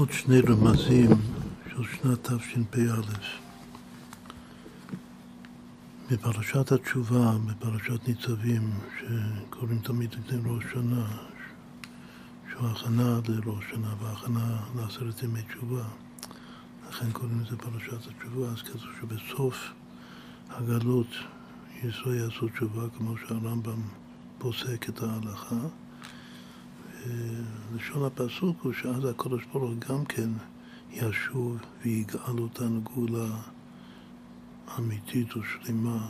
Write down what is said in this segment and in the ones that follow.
עוד שני רמזים של שנת תשפ"א. בפרשת התשובה, בפרשת ניצבים, שקוראים תמיד לפני ראש שנה, שהוא הכנה לראש שנה והכנה לעשרת ימי תשובה. לכן קוראים לזה פרשת התשובה, אז כתוב שבסוף הגלות ישראל יעשו תשובה כמו שהרמב"ם פוסק את ההלכה. לשון הפסוק הוא שאז הקדוש ברוך גם כן ישוב ויגאל אותנו גאולה אמיתית ושלמה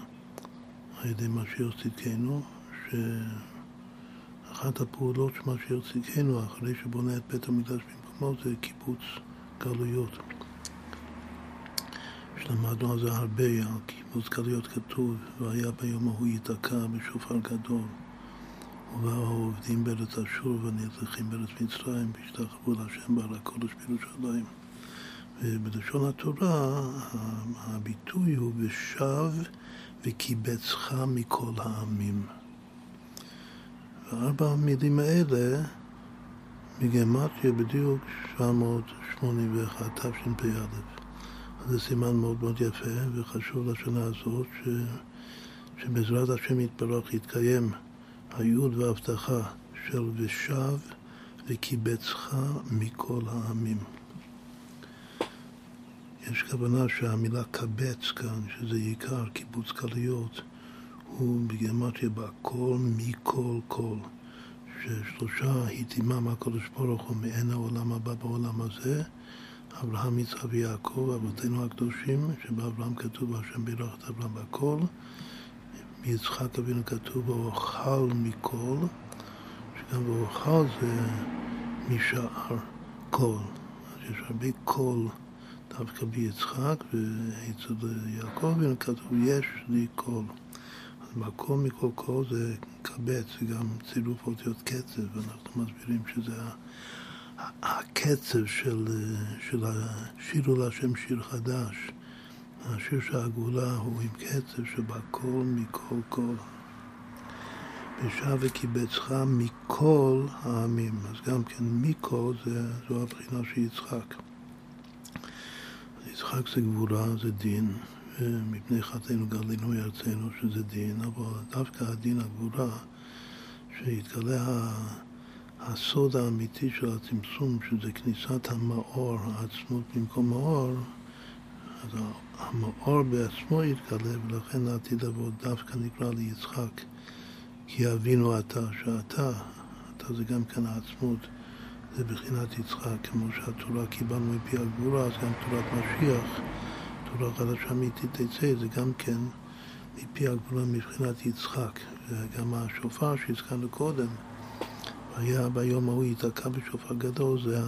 על ידי משיח צדקנו, שאחת הפעולות של משיח צדקנו אחרי שבונה את בית המקדש במקומו זה קיבוץ גלויות. שלמדנו על זה הרבה, על קיבוץ גלויות כתוב, והיה ביום ההוא ייתקע בשופר גדול. ובאו העובדים בארץ אשור והנרצחים בארץ מצרים והשתחוו להשם בעל הקודש בירושלים. ובלשון התורה הביטוי הוא ושב וקיבצך מכל העמים. וארבע המילים האלה מגמטיה בדיוק 781 תשפ"א. זה סימן מאוד מאוד יפה וחשוב לשנה הזאת ש... שבעזרת השם יתברך יתקיים הייעוד וההבטחה של ושב וקיבצך מכל העמים. יש כוונה שהמילה קבץ כאן, שזה עיקר קיבוץ קליות, הוא בגרמטיה בכל מכל כל. ששלושה היטימה מהקדוש ברוך הוא מעין העולם הבא בעולם הזה, אברהם, יצחק ויעקב, אבותינו הקדושים, שבאברהם כתוב השם בירך את אברהם בכל, ביצחק אבינו כתוב ואוכל מכל, שגם ואוכל זה משאר כל. אז יש הרבה קול דווקא ביצחק, ואצל יעקב אבינו כתוב יש לי קול. אז מקול מכל קול זה קבץ, זה גם צירוף אותיות קצב, ואנחנו מסבירים שזה הקצב של, של השיר להשם שיר חדש. השיר של הגאולה הוא עם קצב שבכל מכל כל. ושב וקיבצך מכל העמים. אז גם כן מכל זה, זו הבחינה של יצחק. יצחק זה גבורה, זה דין, ומפני חטאינו גלינו ארצנו שזה דין, אבל דווקא הדין הגבורה, שהתגלה הסוד האמיתי של הצמצום, שזה כניסת המאור, העצמות במקום מאור, אז המאור בעצמו יתגלה, ולכן לעתיד לבוא דווקא נקרא ליצחק. כי אבינו אתה, שאתה, אתה זה גם כן העצמות, זה בחינת יצחק, כמו שהתורה קיבלנו מפי הגבורה, אז גם תורת משיח, תורה חדשה אמיתית תצא, זה גם כן מפי הגבורה מבחינת יצחק. וגם השופר שהזכרנו קודם, היה ביום ההוא ייתקע בשופר גדול, זה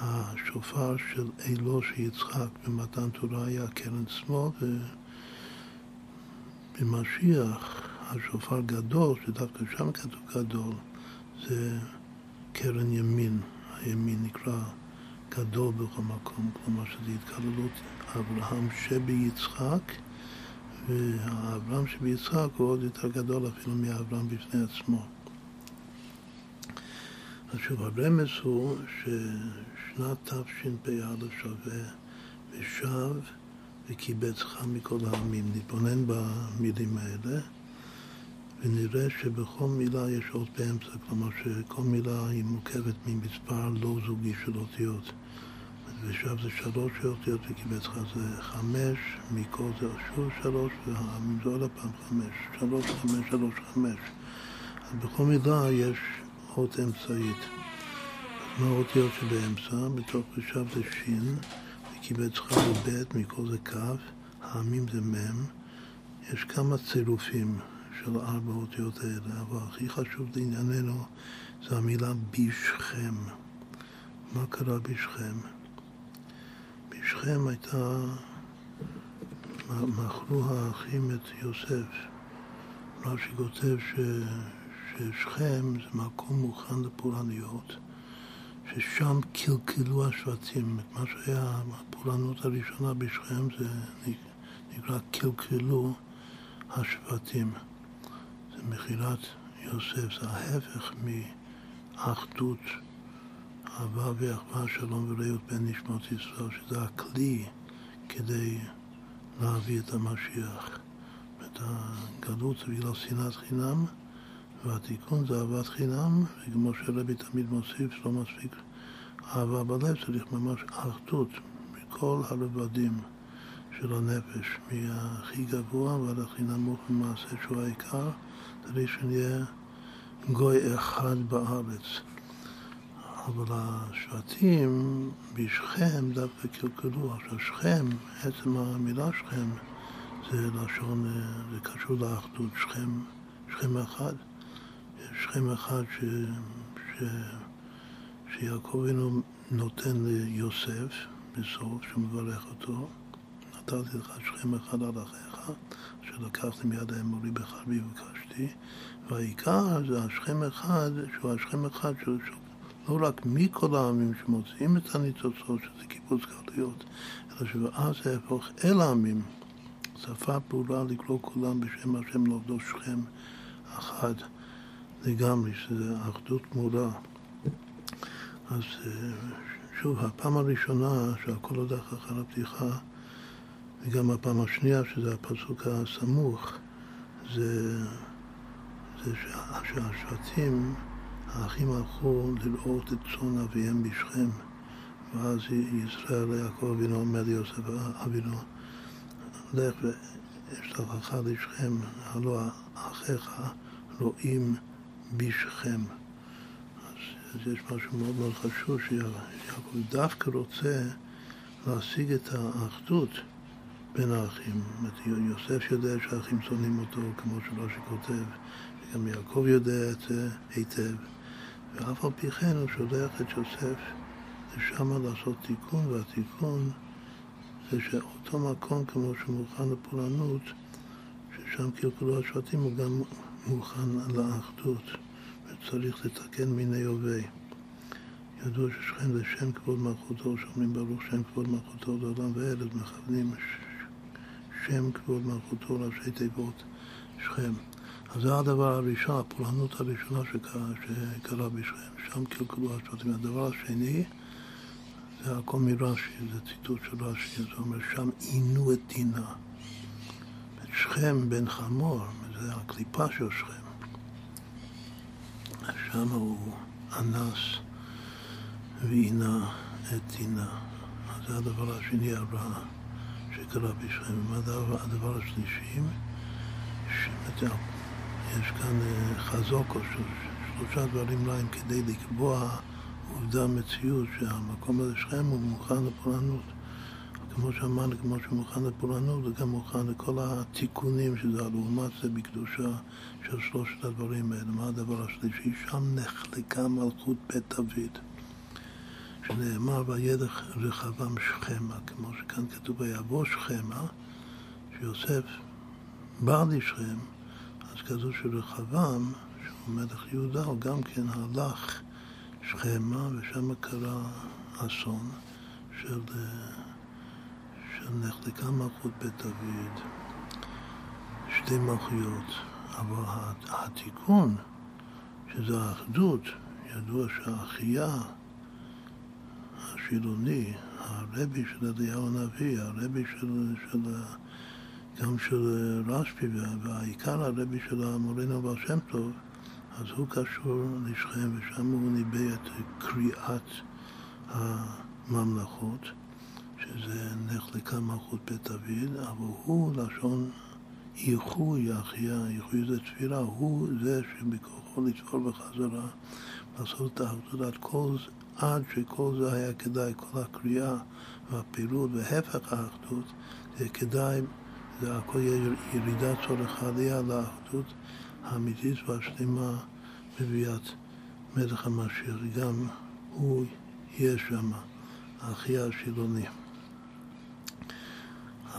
השופר של אלו של יצחק במתן תורה היה קרן שמאל, ובמשיח השופר גדול, שדווקא שם כתוב גדול, זה קרן ימין. הימין נקרא גדול בכל מקום, כלומר שזה התקללות אברהם שביצחק, והאברהם שביצחק הוא עוד יותר גדול אפילו מאברהם בפני עצמו. שוב, הרמז הוא ששנת תשפ"א שווה ושב וקיבצך מכל העמים. נתבונן במילים האלה ונראה שבכל מילה יש אות באמצע, כלומר שכל מילה היא מורכבת ממספר לא זוגי של אותיות. ושב זה שלוש אותיות וקיבצך זה חמש, מכל זה שוב שלוש, והעמים זה עוד פעם חמש. שלוש, חמש, שלוש, חמש. אז בכל מילה יש אות אמצעית. מה האותיות שבאמצע? בתוך רשב זה שין, וקיבצך זה ב', מכל זה כ', העמים זה מ'. יש כמה צירופים של ארבע האותיות האלה, אבל הכי חשוב לענייננו זה המילה בשכם. מה קרה בשכם? בשכם הייתה, מכרו האחים את יוסף. רש"י כותב ש... ששכם זה מקום מוכן לפורעניות, ששם קלקלו השבטים. מה שהיה הפורענות הראשונה בשכם זה נקרא קלקלו השבטים. זה מכירת יוסף, זה ההפך מאחדות אהבה ואחווה, שלום ורעות בין נשמות ישראל, שזה הכלי כדי להביא את המשיח. את הגלות בגלל שנאת חינם, והתיקון זה אהבת חינם, וכמו שרבי תמיד מוסיף, לא מספיק אהבה בלב, צריך ממש אחדות מכל הרבדים של הנפש, מהכי גבוה ועד הכי נמוך במעשה שהוא העיקר, כדי שנהיה גוי אחד בארץ. אבל השבטים בשכם דווקא קלקלו. עכשיו שכם, עצם המילה שכם, זה לשון, זה קשור לאחדות, שכם, שכם אחד. שכם אחד ש, ש, שיעקב אבינו נותן ליוסף בסוף, שהוא מברך אותו. נתתי לך שכם אחד על אחיך, שלקחתי מיד האמורי בחרבי וביקשתי, והעיקר זה השכם אחד, שהוא השכם אחד שהוא לא רק מכל העמים שמוצאים את הניצוצות, שזה קיבוץ גלויות, אלא שאז זה יהפוך אל העמים. שפה פעולה לקרוא כולם בשם השם לעובדו שכם אחד לגמרי, שזה אחדות גמורה. אז אה, שוב, הפעם הראשונה שהכל הולך אחר הפתיחה, וגם הפעם השנייה, שזה הפסוק הסמוך, זה, זה שהשבטים האחים הלכו לראות את צאן אביהם בשכם, ואז ישראל ליעקב אבינו אומר ליוסף אבינו, לך ואשלחך לשכם, הלא אחיך רואים בשכם. אז יש משהו מאוד מאוד חשוב, שיעקב דווקא רוצה להשיג את האחדות בין האחים. יוסף יודע שהאחים שונאים אותו, כמו שרש"י כותב, וגם יעקב יודע את זה היטב. ואף על פי כן הוא שולח את יוסף לשם לעשות תיקון, והתיקון זה שאותו מקום כמו שמוכן לפולנות, ששם קלקלו השבטים, הוא גם מוכן לאחדות, וצריך לתקן מיני הווה. ידוע ששכם זה כבוד מלכותו, שאומרים ברוך שם כבוד מלכותו לעולם אז מכוונים שם כבוד מלכותו ראשי תיבות שכם. אז זה הדבר הראשון, הפולנות הראשונה שקרה, שקרה בשכם, שם קלקלו השבטים. הדבר השני, זה הכל מרש"י, זה ציטוט של רש"י, זה אומר, שם עינו את דינה. שכם בן חמור, זה הקליפה של שכם. שם הוא אנס ועינה את דינה. אז זה הדבר השני הרע שקרה בשכם. הדבר השלישי, יש כאן אה, חזוק או שלושה דברים להם כדי לקבוע עובדה, מציאות, שהמקום הזה שלכם הוא מוכן לפורענות. כמו שאמרנו, כמו שהוא מוכן לפורענות, הוא גם מוכן לכל התיקונים שזה לעומת זה בקדושה של שלושת הדברים האלה. מה הדבר השלישי? שם נחלקה מלכות בית דוד. שנאמר וידע רחבם שכמה, כמו שכאן כתוב ויבוא שכמה, שיוסף בא לשכם, אז כתוב שרחבעם, שהוא מלך יהודה, הוא גם כן הלך שכמה, ושם קרה אסון של, של נחלקה מלכות בית דוד, שתי מלכויות, אבל התיקון, שזה האחדות, ידוע שהאחייה השילוני, הרבי של אליהו הנביא, הרבי של, של גם של רשב"י והעיקר הרבי של המורנו בר שם טוב, אז הוא קשור לשכם ושם הוא ניבא את קריאת הממלכות, שזה נחלקה מלכות בית דוד, אבל הוא לשון איחוי, אחיה, איחוי זה תפילה, הוא זה שבכוחו לתפור בחזרה, לעשות את האחדות עד כל עד שכל זה היה כדאי, כל הקריאה והפעילות והפך האחדות, זה כדאי זה הכל יהיה ירידת צורך עלייה לאחדות האמיתית והשלמה בביאת מלך המשיח. גם הוא יהיה שם, האחי השילוני.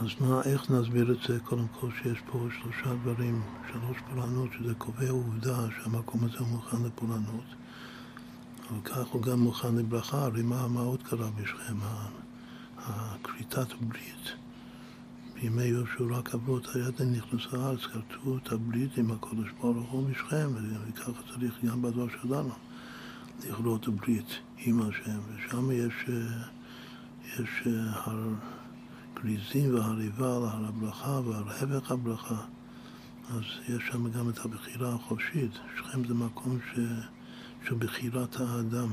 אז מה, איך נסביר את זה? קודם כל שיש פה שלושה דברים, שלוש פולנות, שזה קובע עובדה שהמקום הזה הוא מוכן לפולנות. אבל כך הוא גם מוכן לברכה, הרי מה, מה עוד קרה בשכם? הכריתת הברית. בימי יהושע רק עברו את הידן נכנסו לארץ, כרתו את הברית עם הקודש ברוך הוא משכם, וככה צריך גם בדור שלנו לכרות ברית עם השם, ושם יש, יש הגריזים והריבה על הר הברכה ועל הבך הברכה. אז יש שם גם את הבחירה החופשית. שכם זה מקום ש... של בחירת האדם.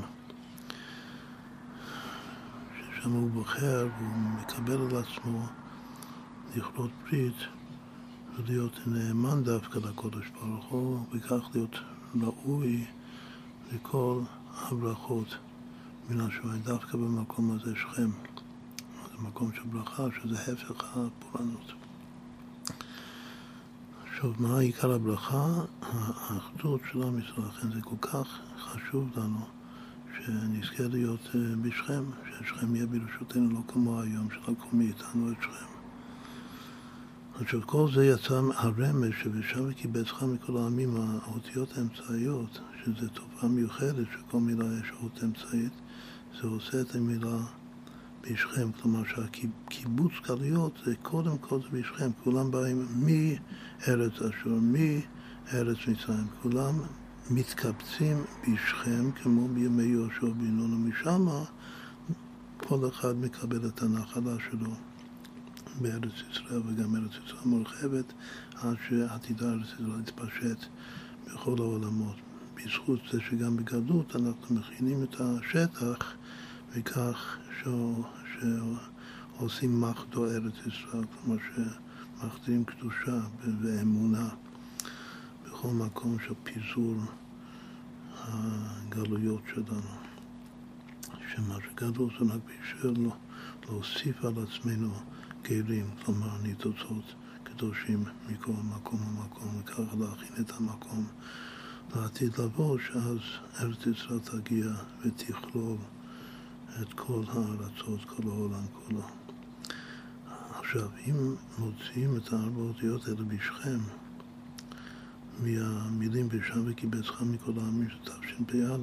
ששם הוא בוחר והוא מקבל על עצמו לכרות ברית ולהיות נאמן דווקא לקודש ברוך הוא, וכך להיות ראוי לכל הברכות מן השמיים, דווקא במקום הזה שכם. זה מקום של ברכה, שזה הפך הפורענות. עכשיו, מה עיקר הברכה? האחדות של עם ישראל. לכן זה כל כך חשוב לנו שנזכה להיות אה, בשכם, ששכם יהיה ברשותנו, לא כמו היום שלקחו מאיתנו את שכם. עכשיו, כל זה יצא הרמז שבשם וקיבצך מכל העמים, האותיות האמצעיות, שזו תופעה מיוחדת שכל מילה יש אות אמצעית, זה עושה את המילה בשכם, כלומר שהקיבוץ גלויות זה קודם כל זה בשכם, כולם באים מארץ אשור, מארץ מצרים, כולם מתקבצים בשכם כמו בימי יהושע בן נון, ומשם כל אחד מקבל את הנחלה שלו בארץ ישראל, וגם ארץ ישראל מורחבת, עד שעתידה ארץ ישראל להתפשט בכל העולמות. בזכות זה שגם בגדות אנחנו מכינים את השטח וכך שעושים מחדו ארץ ישראל, כלומר שמחדירים קדושה ואמונה בכל מקום של פיזור הגלויות שלנו. שמה שגדול זה רק בשביל להוסיף על עצמנו גרים, כלומר ניצוצות קדושים מכל מקום ומקום, וככה להכין את המקום לעתיד לבוא, שאז ארץ ישראל תגיע ותכלול את כל הארצות, כל העולם כולו. עכשיו, אם מוציאים את הארבע אותיות האלה בשכם, מהמילים ושם וקיבצך מכל העמים של תשפ"א,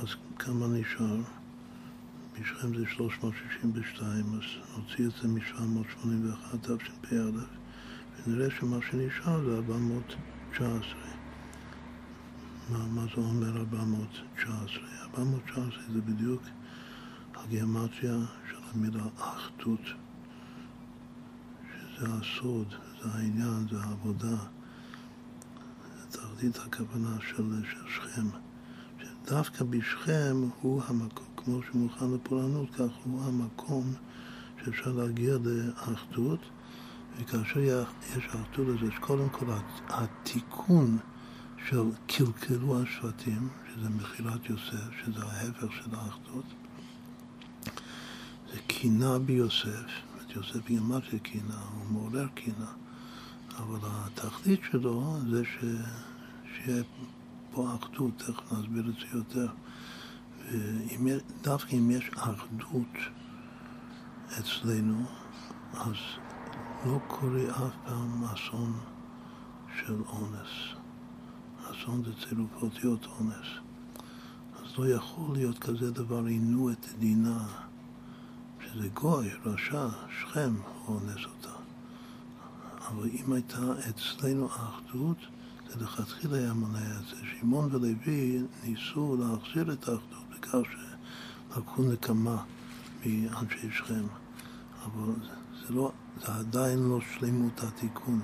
אז כמה נשאר? בשכם זה 362, אז נוציא את זה מ-781 תשפ"א, ונראה שמה שנשאר זה 419. מה, מה זה אומר 419? 419 זה בדיוק הגיאמטריה של המילה אחדות, שזה הסוד, זה העניין, זה העבודה, זה תחתית הכוונה של, של שכם. שדווקא בשכם הוא המקום, כמו שמוכן לפורענות, כך הוא המקום שאפשר להגיע לאחדות, וכאשר יש אחדות אז יש קודם כל התיקון של קלקלו השבטים, שזה מכירת יוסף, שזה ההפך של האחדות, קינה ביוסף, את יוסף גימטריה קינה, הוא מעורר קינה, אבל התכלית שלו זה ש... שיהיה פה אחדות, תכף נסביר את זה יותר. ואם, דווקא אם יש אחדות אצלנו, אז לא קורה אף פעם אסון של אונס. אסון זה צירוף אותיות אונס. אז לא יכול להיות כזה דבר עינו את דינה. שזה גוי, רשע, שכם, אונס אותה. אבל אם הייתה אצלנו האחדות, זה לכתחילה היה מונע את זה. שמעון ולוי ניסו להחזיר את האחדות בכך שלקחו נקמה מאנשי שכם. אבל זה, לא, זה עדיין לא שלמות התיקון,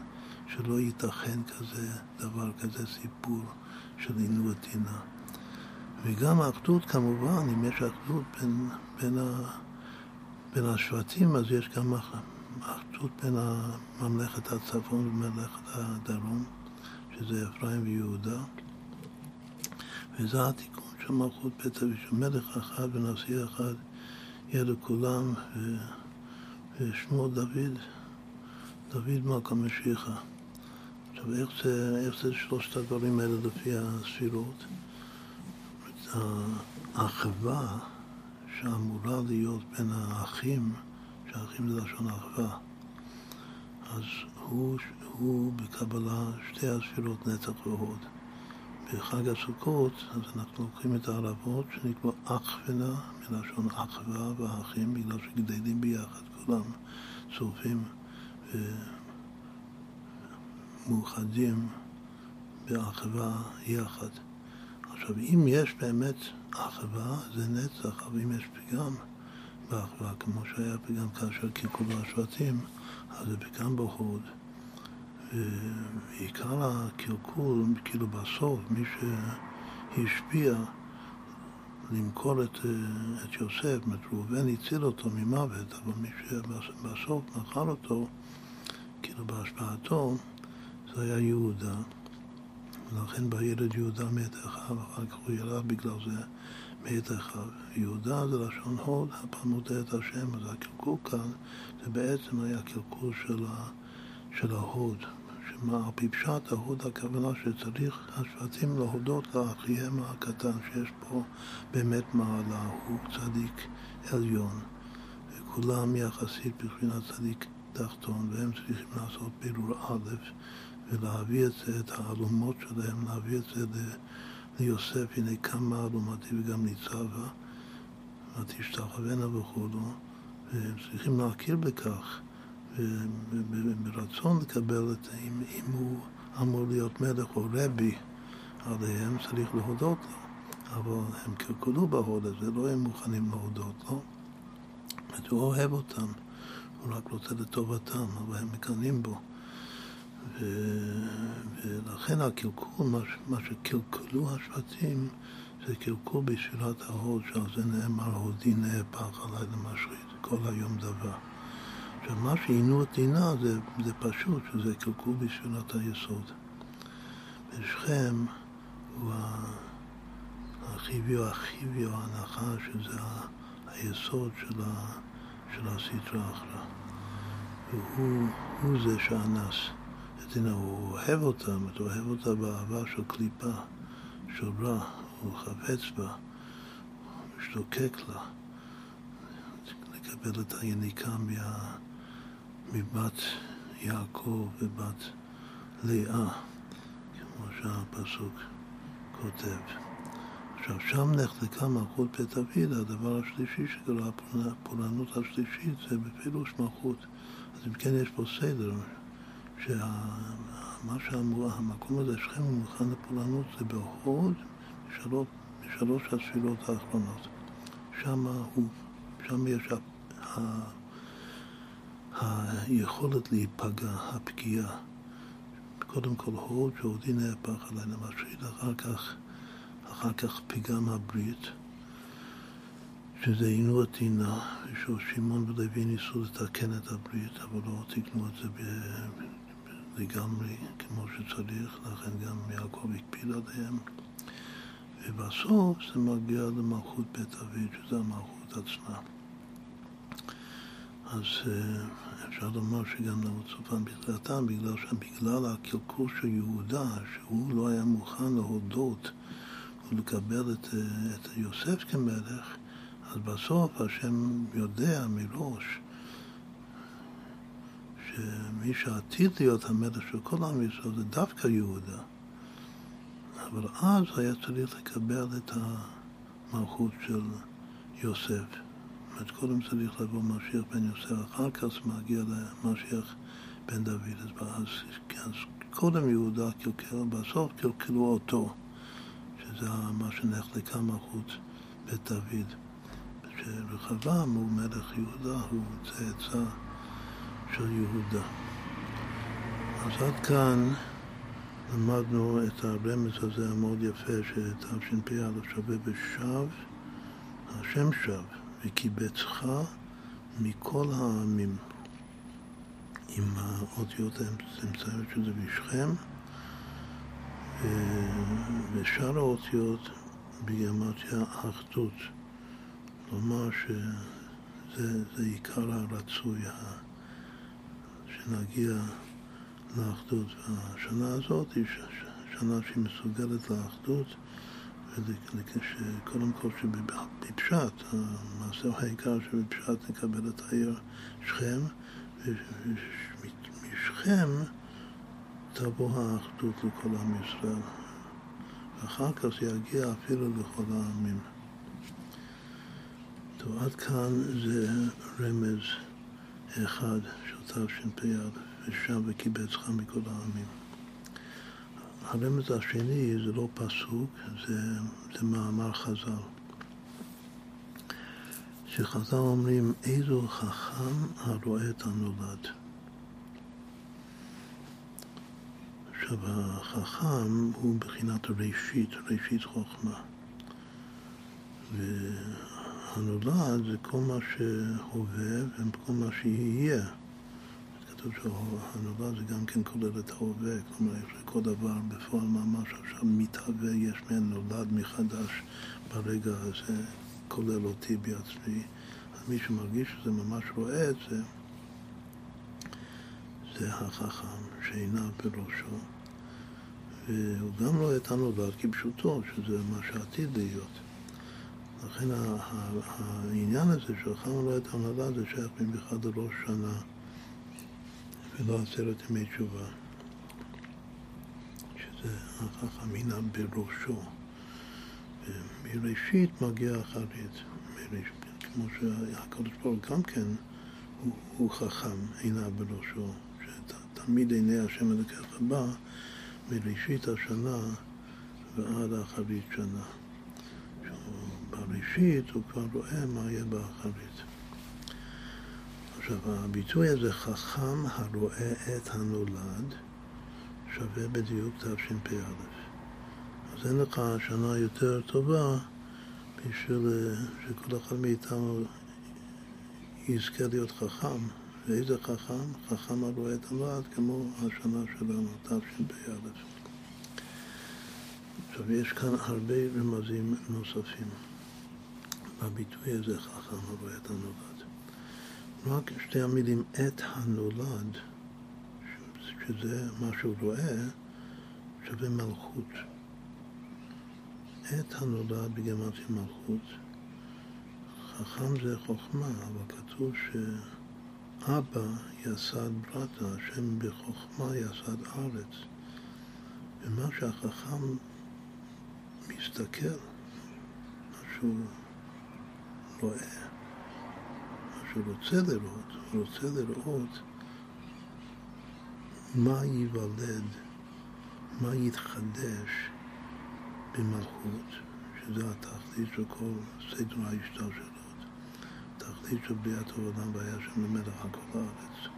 שלא ייתכן כזה דבר, כזה סיפור של עינו וטינה. וגם האחדות כמובן, אם יש אחדות בין, בין ה... בין השבטים, אז יש גם אחדות בין ממלכת הצפון וממלכת הדרום, שזה אפרים ויהודה. וזה התיקון של מלכות בית אבישו. מלך אחד ונשיא אחד יהיה לכולם, ושמו דוד, דוד מלכה משיחה. עכשיו, איך זה, איך זה שלושת הדברים האלה לפי הספירות? האחווה שאמורה להיות בין האחים, שהאחים זה לשון אחווה, אז הוא, הוא בקבלה שתי הספירות נצח והוד. בחג הסוכות, אז אנחנו לוקחים את הערבות שנקרא אחווה, מלשון אחווה והאחים, בגלל שגדלים ביחד, כולם צורפים ומאוחדים באחווה יחד. עכשיו, אם יש באמת אחווה, זה נצח, אבל אם יש פגם באחווה, כמו שהיה פגם כאשר קלקולו השבטים, אז זה פגם בהוד. ועיקר הקלקול, כאילו בסוף, מי שהשפיע למכור את, את יוסף, זאת ראובן הציל אותו ממוות, אבל מי שבסוף מכר אותו, כאילו בהשפעתו, זה היה יהודה. ולכן בילד יהודה מת אחיו, אחר כך הוא ירד בגלל זה מת אחיו. יהודה זה לשון הוד, הפעם מודה את השם, אז הקלקול כאן זה בעצם היה קלקול של, ה, של ההוד. שמה, על פי פשט ההוד הכוונה שצריך השבטים להודות לאחיהם הקטן, שיש פה באמת מעלה, הוא צדיק עליון, וכולם יחסית בבחינת צדיק תחתון, והם צריכים לעשות בירור א', ולהביא את זה, את האלומות שלהם, להביא את זה ליוסף, הנה כמה אלומתי וגם ניצבה, ותשתחוונה וכולו, והם צריכים להכיר בכך, וברצון לקבל את זה, אם, אם הוא אמור להיות מלך או רבי עליהם, צריך להודות לו. אבל הם קלקלו בהוד הזה, לא הם מוכנים להודות לו. הוא אוהב אותם, הוא רק רוצה לטובתם, אבל הם מקנאים בו. ו... ולכן הקלקול, מה, מה שקלקלו השבטים, זה קלקול בספירת ההוד, שעל זה נאמר הודי נהפך עליי למשחית, כל היום דבר. עכשיו, מה שעינו את דינה זה, זה פשוט, שזה קלקול בספירת היסוד. ושכם הוא החיבי או החיבי או ההנחה, שזה היסוד של, ה, של הסדרה אחרא. והוא זה שאנס. הנה, הוא אוהב אותה, הוא אוהב אותה באהבה של קליפה, של רע, הוא חפץ בה, הוא משתוקק לה, לקבל את היניקה מה, מבת יעקב ובת לאה, כמו שהפסוק כותב. עכשיו, שם נחלקה מלכות בית דוד, הדבר השלישי שקרה, הפורענות השלישית, זה בפירוש מלכות. אז אם כן יש פה סדר. שמה שאמרו, המקום הזה, שכם ומוכן לפולנות, זה בהוד בשלוש, בשלוש הספירות האחרונות. שם הוא, שם יש ה, היכולת להיפגע, הפגיעה. קודם כל הוד שעודי נהפך עלינו משחית, אחר כך, אחר כך פגם הברית, שזה עינו הטינה, וששמעון ולוי ניסו לתקן את הברית, אבל לא תיקנו את זה לגמרי כמו שצריך, לכן גם יעקב הקפיד עליהם. ובסוף זה מגיע למלכות בית דוד, שזה המלכות עצמה. אז אה, אפשר לומר שגם למצופן בגללתם, בגלל שבגלל הקלקול של יהודה, שהוא לא היה מוכן להודות ולקבל את, אה, את יוסף כמלך, אז בסוף השם יודע מראש שמי שעתיד להיות המלך של כל עם ישראל זה דווקא יהודה. אבל אז היה צריך לקבל את המלכות של יוסף. זאת אומרת, קודם צריך לבוא משיח בן יוסף, אחר כך מגיע למשיח בן דוד. אז, אז קודם יהודה קלקל, בסוף קלקלו אותו, שזה מה שנחלקה מלכות בית דוד. שרחבעם הוא מלך יהודה, הוא צאצא של יהודה. אז עד כאן למדנו את הרמז הזה המאוד יפה שתשפ"א שווה בשב, השם שב, וקיבצך מכל העמים עם האותיות האמצעיות שזה בשכם ושאר האותיות בגימטריה אחדות. כלומר שזה עיקר הרצוי, שנגיע לאחדות. והשנה הזאת היא שנה שהיא מסוגלת לאחדות, וקודם כל שבפשט, המעשה העיקר שבפשט נקבל את העיר שכם, ומשכם תבוא האחדות לכל עם ישראל. ואחר כך זה יגיע אפילו לכל העמים. טוב, עד כאן זה רמז אחד תשפ"א, ושב וקיבצך מכל העמים. הרמז השני זה לא פסוק, זה, זה מאמר חז"ל. שחז"ל אומרים, איזו חכם הרואה את הנולד. עכשיו, החכם הוא בחינת ראשית, ראשית חוכמה. והנולד זה כל מה שהווה וכל מה שיהיה. כתוב שהנולד זה גם כן כולל את ההווה, כלומר, כל דבר בפועל ממש עכשיו מתהווה, יש מעין נולד מחדש ברגע הזה, כולל אותי בעצמי. מי שמרגיש שזה ממש רואה את זה, זה החכם שעיניו בראשו. והוא גם רואה את הנולד כפשוטו, שזה מה שעתיד להיות. לכן העניין הזה שחכם רואה את הנולד זה שייך במיוחד לראש שנה ולא עשרת ימי תשובה. שזה החכם עיניו בראשו. מראשית מגיע אחרית. כמו שהקדוש ברוך גם כן הוא, הוא חכם עיניו בראשו, שתמיד עיני השם אלוקיך בא מראשית השנה ועד אחרית שנה. בראשית הוא כבר רואה מה יהיה באחרית. עכשיו, הביטוי הזה, חכם הרואה את הנולד, שווה בדיוק תשפ"א. אז אין לך שנה יותר טובה בשביל אה, שכל אחד מאיתנו יזכה להיות חכם. ואיזה חכם? חכם הרואה את הנולד כמו השנה שלנו, תשפ"א. עכשיו, יש כאן הרבה רמזים נוספים בביטוי הזה, חכם הרואה את הנולד. רק שתי המילים את הנולד, שזה מה שהוא רואה, שווה מלכות. את הנולד בגמטיה מלכות. חכם זה חוכמה, אבל כתוב שאבא יסד ברטה, השם בחוכמה יסד ארץ. ומה שהחכם מסתכל, מה שהוא רואה, שהוא רוצה לראות, הוא רוצה לראות מה ייוולד, מה יתחדש במלכות, שזה התכלית של כל סדר ההשתלשלות, התכלית של בריאת העולם והיה שם למלך על כל הארץ.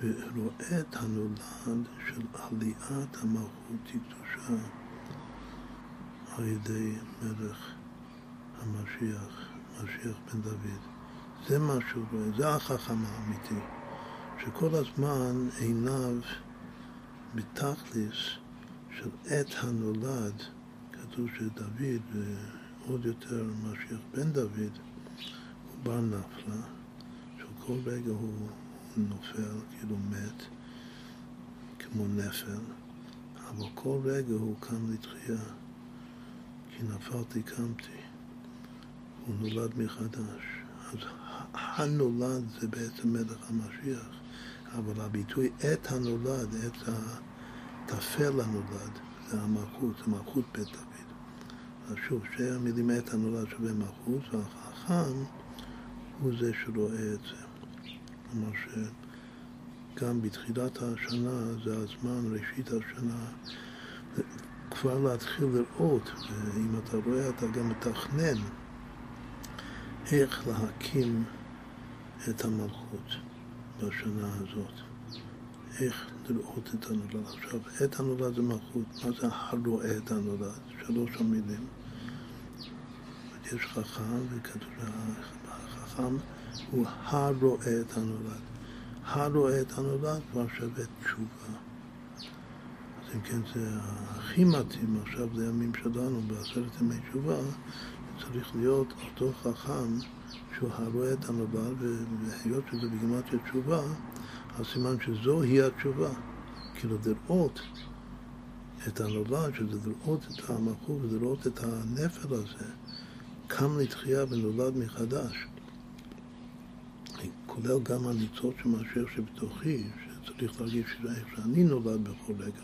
ורואה את הנולד של עליית המלכות הקדושה על ידי מלך המשיח, משיח בן דוד. זה רואה, זה החכם האמיתי, שכל הזמן עיניו בתכלס של עת הנולד כתוב שדוד, ועוד יותר משיח בן דוד, הוא בר נפלה, שכל רגע הוא נופל, כאילו מת, כמו נפל, אבל כל רגע הוא קם לתחייה, כי נפלתי קמתי, הוא נולד מחדש. אז הנולד זה בעצם מלך המשיח, אבל הביטוי את הנולד, את הטפל הנולד, זה המלכות, זה מלכות בית דוד. אז שוב, שתי המילים עת הנולד שווה מלכות, והחכם הוא זה שרואה את זה. כלומר שגם בתחילת השנה זה הזמן, ראשית השנה, כבר להתחיל לראות, ואם אתה רואה אתה גם מתכנן איך להקים את המלכות בשנה הזאת. איך לראות את הנולד. עכשיו, את הנולד זה מלכות. מה זה הרואה את הנולד? שלוש המילים. יש חכם, וכתוב שהחכם הוא הרואה את הנולד. הרואה את הנולד כבר שווה תשובה. אז אם כן זה הכי מתאים עכשיו לימים שלנו בעשרת ימי תשובה, צריך להיות אותו חכם שהוא הרואה את הנולד, והיות שזה בגימטריה תשובה, אז סימן שזוהי התשובה. כאילו לראות את הנולד, שזה לראות את המלכות ולראות את הנפל הזה, קם לתחייה ונולד מחדש. כולל גם הניצוץ של משיח שבתוכי, שצריך להרגיש איך שאני נולד בכל רגע.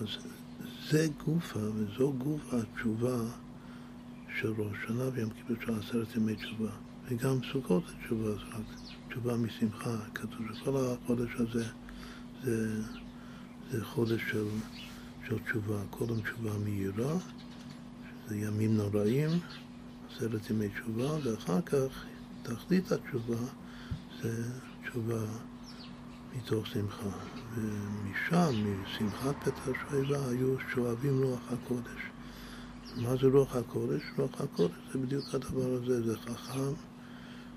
אז זה גופה, וזו גופה התשובה של ראש שנה ויום כיפור של עשרת ימי תשובה. וגם סוכות התשובה, זה רק תשובה משמחה. כתוב שכל החודש הזה זה, זה חודש של של תשובה, קודם תשובה מהירה, שזה ימים נוראים, עשרת ימי תשובה, ואחר כך תכלית התשובה זה תשובה מתוך שמחה. ומשם, משמחת פתח השואבה, היו שואבים רוח הקודש. מה זה רוח הקודש? רוח הקודש זה בדיוק הדבר הזה, זה חכם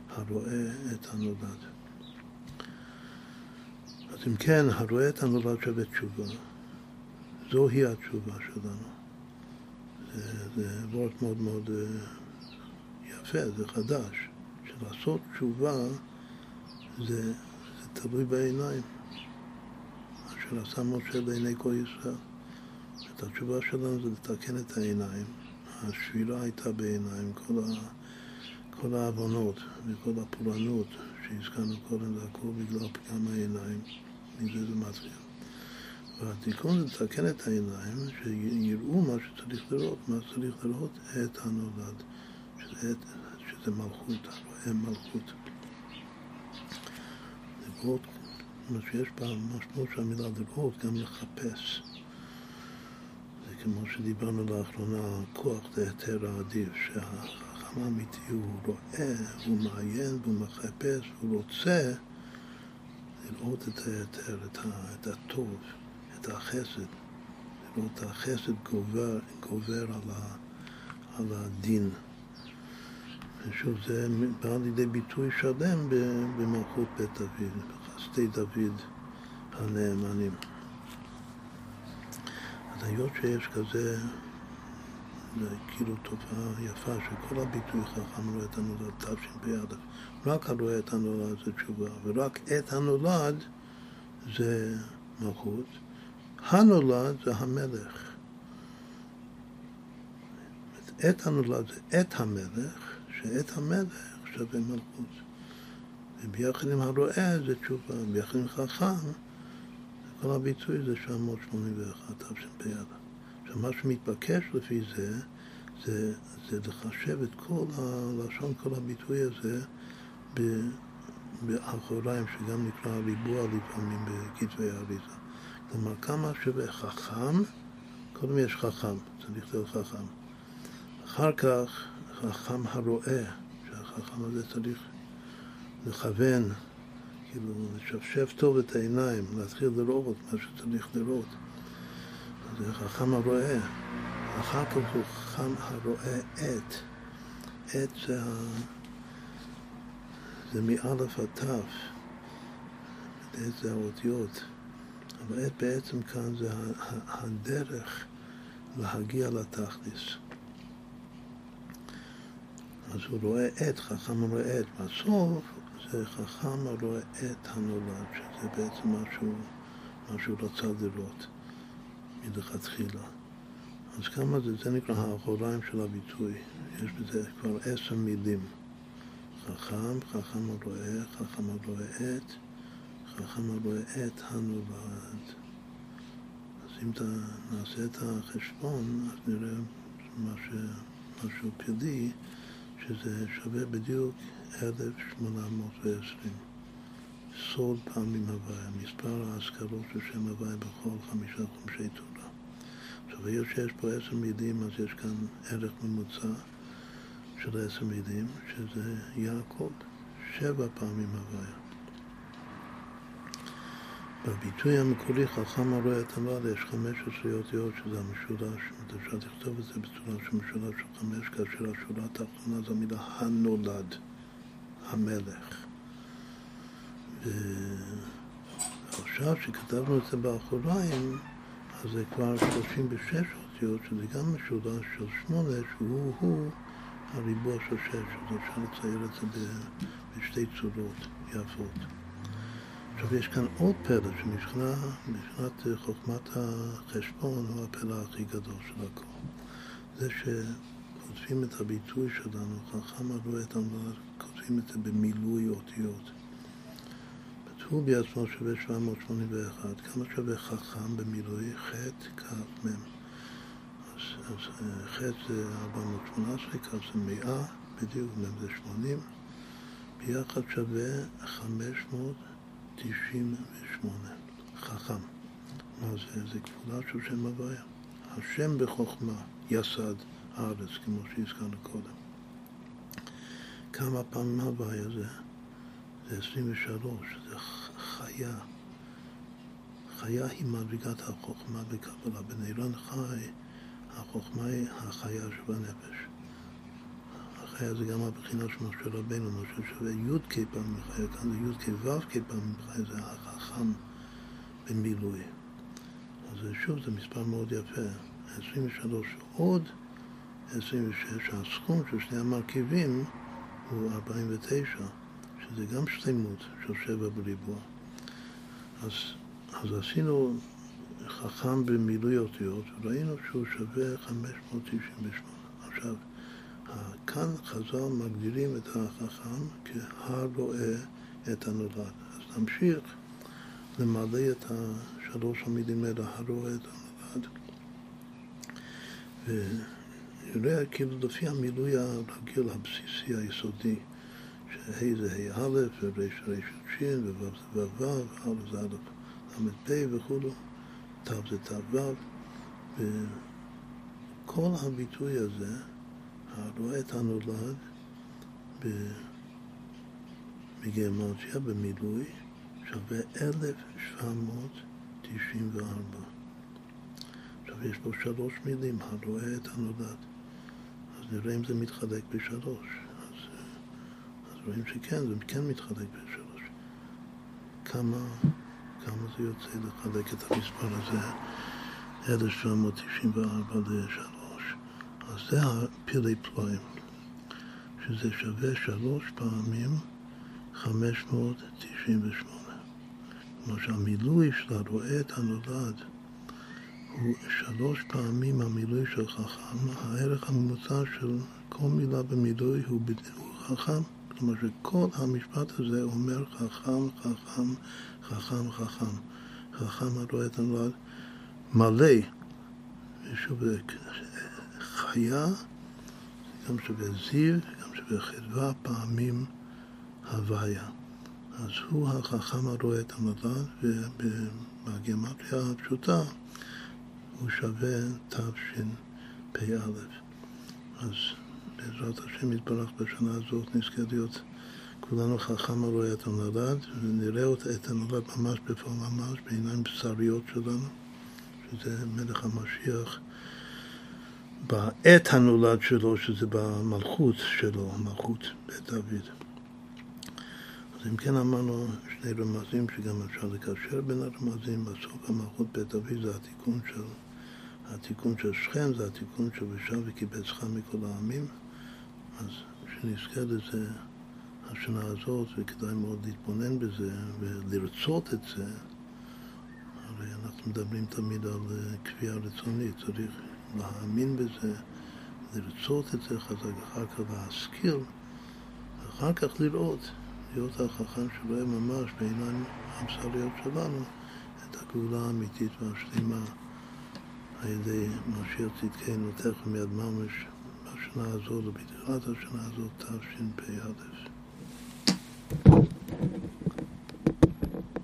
הרואה את הנולד. אז אם כן, הרואה את הנולד שווה תשובה. זוהי התשובה שלנו. זה, זה וורט מאוד מאוד אה, יפה, זה חדש. שלעשות תשובה זה, זה תלוי בעיניים. אשר עשה משה בעיני כל ישראל. את התשובה שלנו זה לתקן את העיניים. השבירה הייתה בעיניים, כל, ה, כל העוונות וכל הפורענות שהזכרנו קודם, זה הכל בגלל פגם העיניים, מזה זה מתחיל. והתיקון זה לתקן את העיניים, שיראו מה שצריך לראות, מה שצריך לראות את הנולד, שזה, שזה מלכות, הרואה מלכות. לראות, מה שיש בה משמעות של המילה לראות, גם לחפש. כמו שדיברנו לאחרונה, כוח זה היתר העדיף, שהחכם האמיתי הוא רואה, הוא מעיין, והוא מחפש, והוא רוצה לראות את היתר, את הטוב. את החסד, לראות את החסד גובר, גובר על, ה, על הדין. ושוב, זה בא לידי ביטוי שלם במלכות בית דוד, בחסדי דוד הנאמנים. היות שיש כזה, זה כאילו תופעה יפה שכל הביטוי חכם רואה את הנולד, תשפ"א, רק הרואה את הנולד זה תשובה, ורק את הנולד זה מלכות. הנולד זה המלך. את הנולד זה את המלך, שאת המלך שווה מלכות. וביחד עם הרועה זה תשובה, ביחד עם חכם, כל הביטוי זה 781 תשפ"א. עכשיו מה שמתבקש לפי זה, זה, זה לחשב את כל הלשון, כל הביטוי הזה באחוריים, שגם נקרא ריבוע לפעמים בכתבי האריזה. כלומר, כמה שווה חכם, קודם יש חכם, צריך להיות חכם. אחר כך, חכם הרואה, שהחכם הזה צריך לכוון, כאילו, לשפשף טוב את העיניים, להתחיל לראות מה שצריך לראות. זה חכם הרואה. אחר כך הוא חכם הרואה את. את זה, ה... זה מאלף עד תו. את זה האותיות. אבל עת בעצם כאן זה הדרך להגיע לתכלס. אז הוא רואה עת, חכם רואה עת. בסוף זה חכם הרואה עת הנולד, שזה בעצם מה שהוא, רצה לראות מלכתחילה. אז כמה זה, זה נקרא האחוריים של הביטוי. יש בזה כבר עשר מילים. חכם, חכם הרואה, חכם הרואה עת. חכם הרואה את הנולד. אז אם נעשה את החשבון, אז נראה משהו פרדי, שזה שווה בדיוק 1820. סוד פעמים הוויה, מספר האזכרות של שם הוויה בכל חמישה חומשי תורה. עכשיו, היות שיש פה עשר מילים, אז יש כאן ערך ממוצע של עשר מילים, שזה יעקב, שבע פעמים הוויה. בביטוי המקורי חכם הרואה את המעל יש חמש עשרה אותיות שזה המשולש, אפשר לכתוב את זה בצורה של משולש של חמש, כאשר השורה התחתונה זו המילה הנולד, המלך. ועכשיו שכתבנו את זה באחוריים, אז זה כבר 36 אותיות, שזה גם משולש של שמונה, שהוא הוא הריבוע של שש, אז אפשר לצייר את זה בשתי צורות יפות. עכשיו יש כאן עוד פלא שמבחינת חוכמת החשבון הוא הפלא הכי גדול של הכל. זה שכותבים את הביטוי שלנו, חכם הרואה את המדבר, כותבים את זה במילוי אותיות. בטור בעצמו שווה 781, כמה שווה חכם במילוי? ח' כ' מ'. אז, אז ח' זה 418, כ' זה 100, בדיוק, מ' זה 80, ביחד שווה 500 98, חכם. מה זה? זה כפולה של שם הוויה. השם בחוכמה יסד הארץ, כמו שהזכרנו קודם. כמה פעמים הוויה זה? זה 23, זה חיה. חיה היא מדרגת החוכמה בקבלה. בנילון חי, החוכמה היא החיה שבנפש. החיה זה גם הבחינה של משה רבנו, משה שווה י"ק פעם מחיה, כאן זה י"ק ו"ק פעם מחיה, זה החכם במילוי. אז שוב, זה מספר מאוד יפה. 23 עוד 26, הסכום של שני המרכיבים הוא 49, שזה גם שלמות של שבע בריבוע. אז, אז עשינו חכם במילוי אותיות, וראינו שהוא שווה 598. עכשיו, כאן חז"ל מגדירים את החכם כהרואה את הנולד. אז נמשיך למלא את השלוש המילים האלה, הרואה את הנולד. ונראה כאילו לפי המילוי הרגיל, הבסיסי, היסודי, שה' זה ה' א', ור' ר' ש', וו' זה ו' ו', וא' זה א' ל' וכולו, ת' זה ת' ו', וכל הביטוי הזה הרואה את הנולד בגרמנציה, במילוי, שווה 1794. עכשיו יש פה שלוש מילים, הרואה את הנולד. נראה אם זה מתחלק בשלוש. אז, אז רואים שכן, זה כן מתחלק בשלוש. כמה, כמה זה יוצא לחלק את המספר הזה, 1794 לשלוש. אז זה הפילי פלואים, שזה שווה שלוש פעמים 598. כלומר שהמילוי של הרואה את הנולד הוא שלוש פעמים המילוי של חכם, הערך הממוצע של כל מילה במילוי הוא, הוא חכם. כלומר שכל המשפט הזה אומר חכם, חכם, חכם, חכם. חכם הרואה את הנולד מלא. ושוב, חיה, גם שווה זיו, גם שווה חדווה, פעמים הוויה. אז הוא החכם הרואה את המדד, ובגימטריה הפשוטה הוא שווה תשפ"א. אז בעזרת השם יתברך בשנה הזאת נזכה להיות כולנו חכם הרואה את הנולד, ונראה את הנולד ממש בפועל ממש, בעיניים בשריות שלנו, שזה מלך המשיח. בעת הנולד שלו, שזה במלכות שלו, מלכות בית דוד. אז אם כן אמרנו שני רמזים שגם אפשר לקשר בין הרמזים, בסוף המלכות בית דוד זה התיקון של, התיקון של שכם, זה התיקון של ושב וקיבצך מכל העמים, אז שנזכה לזה השנה הזאת, וכדאי מאוד להתבונן בזה ולרצות את זה, הרי אנחנו מדברים תמיד על קביעה רצונית, צריך להאמין בזה, לרצות את זה חזק, אחר כך להשכיל, אחר כך לראות, להיות החכם שרואה ממש בעיניים המסריות שלנו את הגאולה האמיתית והשלימה על ידי משיח צדקנו תכף מיד ממש בשנה הזאת, ובתחילת השנה הזאת, תשפ"א.